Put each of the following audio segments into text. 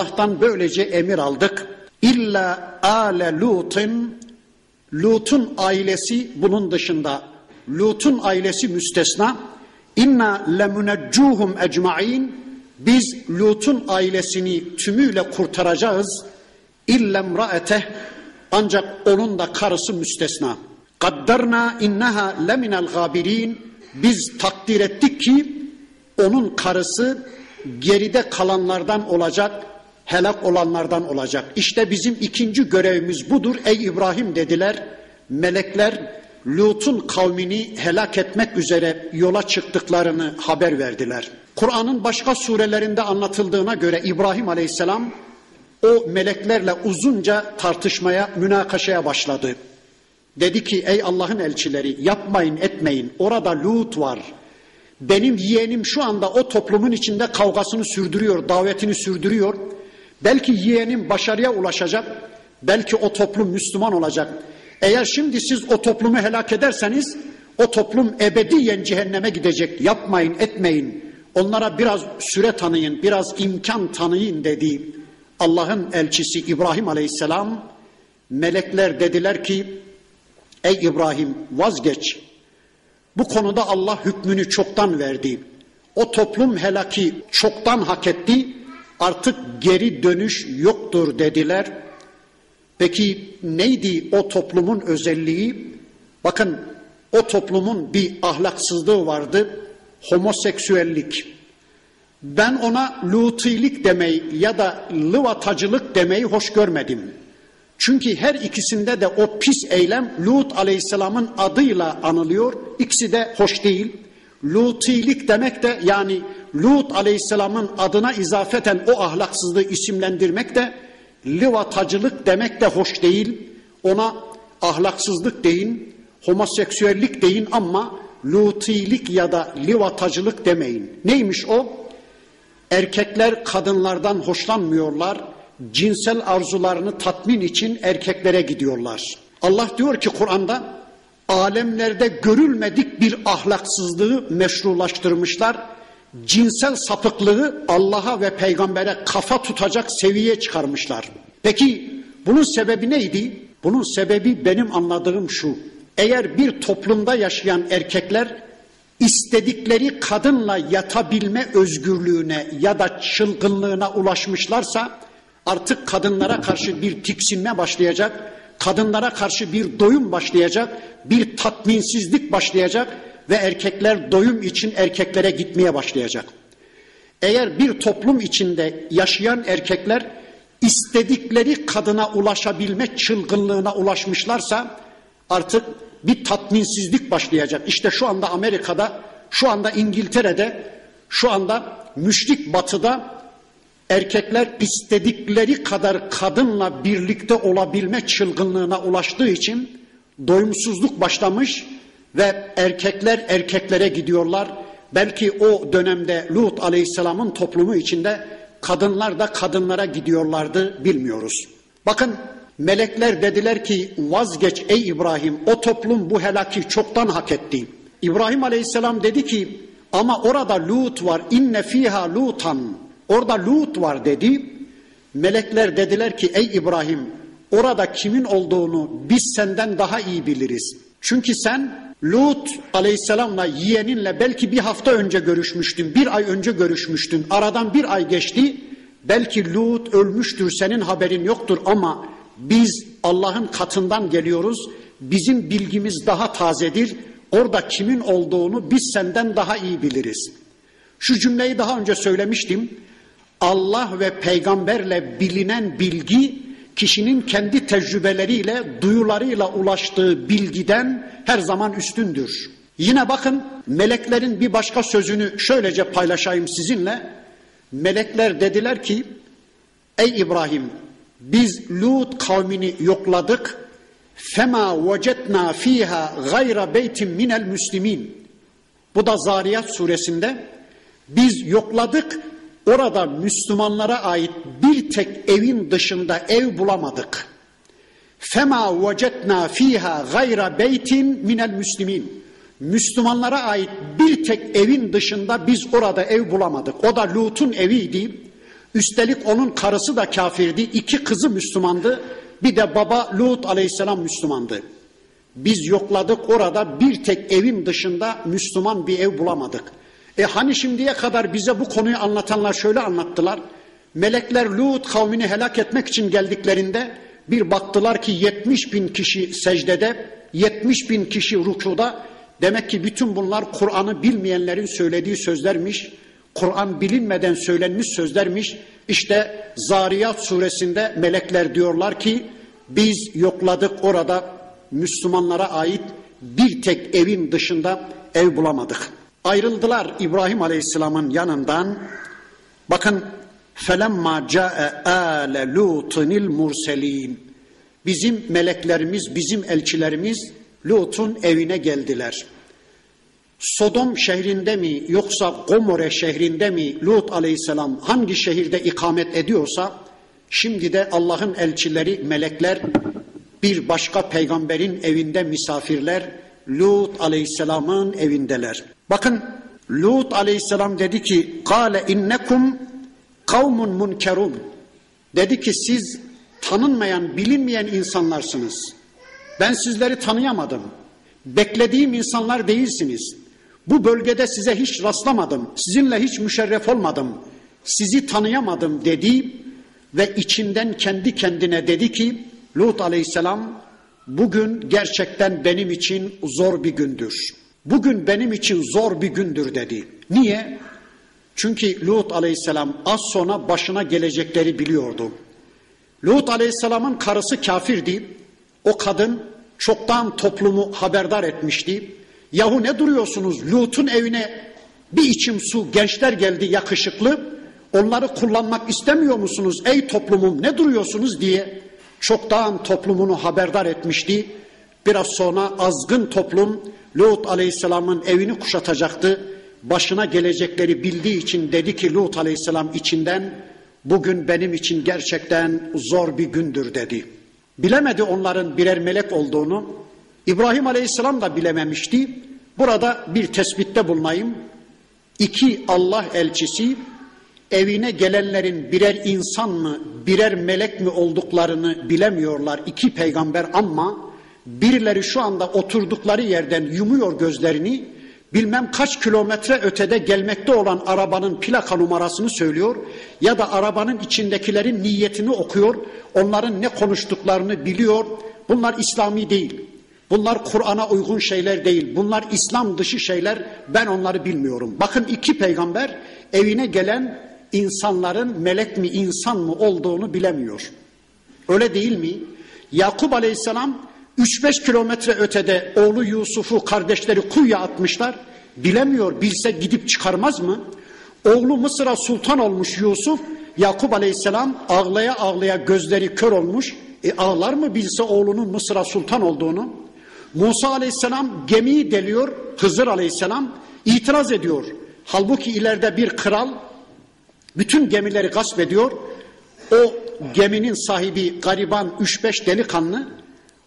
Allah'tan böylece emir aldık. İlla ale Lut'un Lut'un ailesi bunun dışında Lut'un ailesi müstesna. İnna lemuneccuhum ecmaîn biz Lut'un ailesini tümüyle kurtaracağız. İllem raeteh ancak onun da karısı müstesna. Kaddarna innaha leminel gabirin biz takdir ettik ki onun karısı geride kalanlardan olacak, helak olanlardan olacak. İşte bizim ikinci görevimiz budur. Ey İbrahim dediler. Melekler Lut'un kavmini helak etmek üzere yola çıktıklarını haber verdiler. Kur'an'ın başka surelerinde anlatıldığına göre İbrahim Aleyhisselam o meleklerle uzunca tartışmaya, münakaşaya başladı. Dedi ki ey Allah'ın elçileri yapmayın etmeyin orada Lut var. Benim yeğenim şu anda o toplumun içinde kavgasını sürdürüyor, davetini sürdürüyor. Belki yeğenim başarıya ulaşacak, belki o toplum Müslüman olacak. Eğer şimdi siz o toplumu helak ederseniz o toplum ebediyen cehenneme gidecek. Yapmayın, etmeyin. Onlara biraz süre tanıyın, biraz imkan tanıyın dedi. Allah'ın elçisi İbrahim Aleyhisselam melekler dediler ki ey İbrahim vazgeç. Bu konuda Allah hükmünü çoktan verdi. O toplum helaki çoktan hak etti. Artık geri dönüş yoktur dediler. Peki neydi o toplumun özelliği? Bakın o toplumun bir ahlaksızlığı vardı. Homoseksüellik. Ben ona lutilik demeyi ya da lıvatacılık demeyi hoş görmedim. Çünkü her ikisinde de o pis eylem Lut aleyhisselamın adıyla anılıyor. İkisi de hoş değil. Lutilik demek de yani Lut aleyhisselamın adına izafeten o ahlaksızlığı isimlendirmek de livatacılık demek de hoş değil. Ona ahlaksızlık deyin, homoseksüellik deyin ama lutilik ya da livatacılık demeyin. Neymiş o? Erkekler kadınlardan hoşlanmıyorlar. Cinsel arzularını tatmin için erkeklere gidiyorlar. Allah diyor ki Kur'an'da alemlerde görülmedik bir ahlaksızlığı meşrulaştırmışlar. Cinsel sapıklığı Allah'a ve peygambere kafa tutacak seviyeye çıkarmışlar. Peki bunun sebebi neydi? Bunun sebebi benim anladığım şu. Eğer bir toplumda yaşayan erkekler istedikleri kadınla yatabilme özgürlüğüne ya da çılgınlığına ulaşmışlarsa artık kadınlara karşı bir tiksinme başlayacak, kadınlara karşı bir doyum başlayacak, bir tatminsizlik başlayacak ve erkekler doyum için erkeklere gitmeye başlayacak. Eğer bir toplum içinde yaşayan erkekler istedikleri kadına ulaşabilme çılgınlığına ulaşmışlarsa artık bir tatminsizlik başlayacak. İşte şu anda Amerika'da, şu anda İngiltere'de, şu anda müşrik batıda erkekler istedikleri kadar kadınla birlikte olabilme çılgınlığına ulaştığı için doyumsuzluk başlamış ve erkekler erkeklere gidiyorlar. Belki o dönemde Lut Aleyhisselam'ın toplumu içinde kadınlar da kadınlara gidiyorlardı bilmiyoruz. Bakın melekler dediler ki vazgeç ey İbrahim o toplum bu helaki çoktan hak etti. İbrahim Aleyhisselam dedi ki ama orada Lut var inne fiha lutan orada Lut var dedi. Melekler dediler ki ey İbrahim orada kimin olduğunu biz senden daha iyi biliriz. Çünkü sen Lut aleyhisselamla yeğeninle belki bir hafta önce görüşmüştün, bir ay önce görüşmüştün. Aradan bir ay geçti. Belki Lut ölmüştür, senin haberin yoktur ama biz Allah'ın katından geliyoruz. Bizim bilgimiz daha tazedir. Orada kimin olduğunu biz senden daha iyi biliriz. Şu cümleyi daha önce söylemiştim. Allah ve peygamberle bilinen bilgi kişinin kendi tecrübeleriyle, duyularıyla ulaştığı bilgiden her zaman üstündür. Yine bakın meleklerin bir başka sözünü şöylece paylaşayım sizinle. Melekler dediler ki ey İbrahim biz Lut kavmini yokladık. Fema vecetna fiha gayra beytin minel müslimin. Bu da Zariyat suresinde biz yokladık orada Müslümanlara ait bir tek evin dışında ev bulamadık. Fema vecetna fiha gayra beytin minel müslimin. Müslümanlara ait bir tek evin dışında biz orada ev bulamadık. O da Lut'un eviydi. Üstelik onun karısı da kafirdi, iki kızı Müslümandı, bir de baba Lut aleyhisselam Müslümandı. Biz yokladık orada bir tek evin dışında Müslüman bir ev bulamadık. E hani şimdiye kadar bize bu konuyu anlatanlar şöyle anlattılar. Melekler Lut kavmini helak etmek için geldiklerinde bir baktılar ki 70 bin kişi secdede, 70 bin kişi rükuda. Demek ki bütün bunlar Kur'an'ı bilmeyenlerin söylediği sözlermiş. Kur'an bilinmeden söylenmiş sözlermiş. İşte Zariyat suresinde melekler diyorlar ki biz yokladık orada Müslümanlara ait bir tek evin dışında ev bulamadık. Ayrıldılar İbrahim Aleyhisselam'ın yanından. Bakın felemma ca'e ale lutunil murselin. Bizim meleklerimiz, bizim elçilerimiz Lut'un evine geldiler. Sodom şehrinde mi yoksa Gomorre şehrinde mi Lut aleyhisselam hangi şehirde ikamet ediyorsa şimdi de Allah'ın elçileri melekler bir başka peygamberin evinde misafirler Lut aleyhisselamın evindeler. Bakın Lut aleyhisselam dedi ki kâle innekum kavmun munkerun dedi ki siz tanınmayan bilinmeyen insanlarsınız. Ben sizleri tanıyamadım. Beklediğim insanlar değilsiniz. Bu bölgede size hiç rastlamadım. Sizinle hiç müşerref olmadım. Sizi tanıyamadım dedi ve içinden kendi kendine dedi ki Lut aleyhisselam bugün gerçekten benim için zor bir gündür. Bugün benim için zor bir gündür dedi. Niye? Çünkü Lut aleyhisselam az sonra başına gelecekleri biliyordu. Lut aleyhisselamın karısı kafirdi. O kadın çoktan toplumu haberdar etmişti. Yahu ne duruyorsunuz? Lut'un evine bir içim su gençler geldi yakışıklı. Onları kullanmak istemiyor musunuz ey toplumum ne duruyorsunuz diye çoktan toplumunu haberdar etmişti. Biraz sonra azgın toplum Lut aleyhisselamın evini kuşatacaktı. Başına gelecekleri bildiği için dedi ki Lut aleyhisselam içinden bugün benim için gerçekten zor bir gündür dedi. Bilemedi onların birer melek olduğunu. İbrahim aleyhisselam da bilememişti. Burada bir tespitte bulunayım. İki Allah elçisi evine gelenlerin birer insan mı, birer melek mi olduklarını bilemiyorlar. İki peygamber ama birileri şu anda oturdukları yerden yumuyor gözlerini. Bilmem kaç kilometre ötede gelmekte olan arabanın plaka numarasını söylüyor ya da arabanın içindekilerin niyetini okuyor. Onların ne konuştuklarını biliyor. Bunlar İslami değil. Bunlar Kur'an'a uygun şeyler değil. Bunlar İslam dışı şeyler. Ben onları bilmiyorum. Bakın iki peygamber evine gelen insanların melek mi insan mı olduğunu bilemiyor. Öyle değil mi? Yakup Aleyhisselam 3-5 kilometre ötede oğlu Yusuf'u kardeşleri kuyuya atmışlar. Bilemiyor, bilse gidip çıkarmaz mı? Oğlu Mısır'a sultan olmuş Yusuf, Yakup Aleyhisselam ağlaya ağlaya gözleri kör olmuş. E ağlar mı bilse oğlunun Mısır'a sultan olduğunu? Musa Aleyhisselam gemiyi deliyor, Hızır Aleyhisselam itiraz ediyor. Halbuki ileride bir kral bütün gemileri gasp ediyor. O geminin sahibi gariban 3-5 delikanlı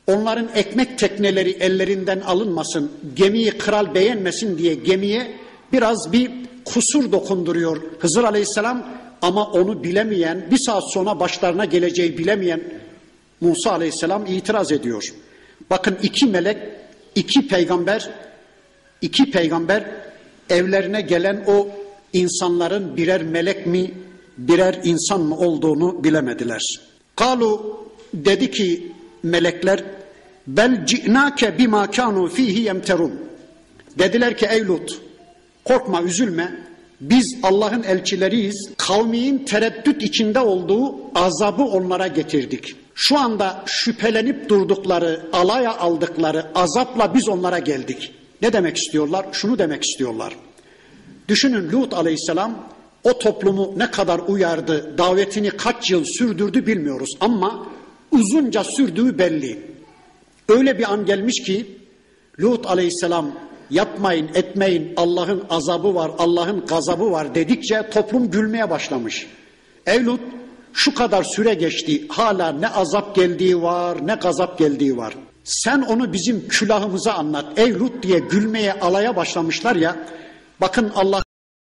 onların ekmek tekneleri ellerinden alınmasın, gemiyi kral beğenmesin diye gemiye biraz bir kusur dokunduruyor Hızır Aleyhisselam ama onu bilemeyen, bir saat sonra başlarına geleceği bilemeyen Musa Aleyhisselam itiraz ediyor. Bakın iki melek, iki peygamber, iki peygamber evlerine gelen o insanların birer melek mi, birer insan mı olduğunu bilemediler. Kalu dedi ki melekler bel ci'nake bima kanu fihi yemterun. Dediler ki ey Lut korkma üzülme biz Allah'ın elçileriyiz. Kavmin tereddüt içinde olduğu azabı onlara getirdik. Şu anda şüphelenip durdukları, alaya aldıkları azapla biz onlara geldik. Ne demek istiyorlar? Şunu demek istiyorlar. Düşünün Lut aleyhisselam o toplumu ne kadar uyardı, davetini kaç yıl sürdürdü bilmiyoruz ama uzunca sürdüğü belli. Öyle bir an gelmiş ki Lut aleyhisselam yapmayın etmeyin Allah'ın azabı var Allah'ın gazabı var dedikçe toplum gülmeye başlamış. Ey Lut şu kadar süre geçti hala ne azap geldiği var ne gazap geldiği var. Sen onu bizim külahımıza anlat ey Lut diye gülmeye alaya başlamışlar ya bakın Allah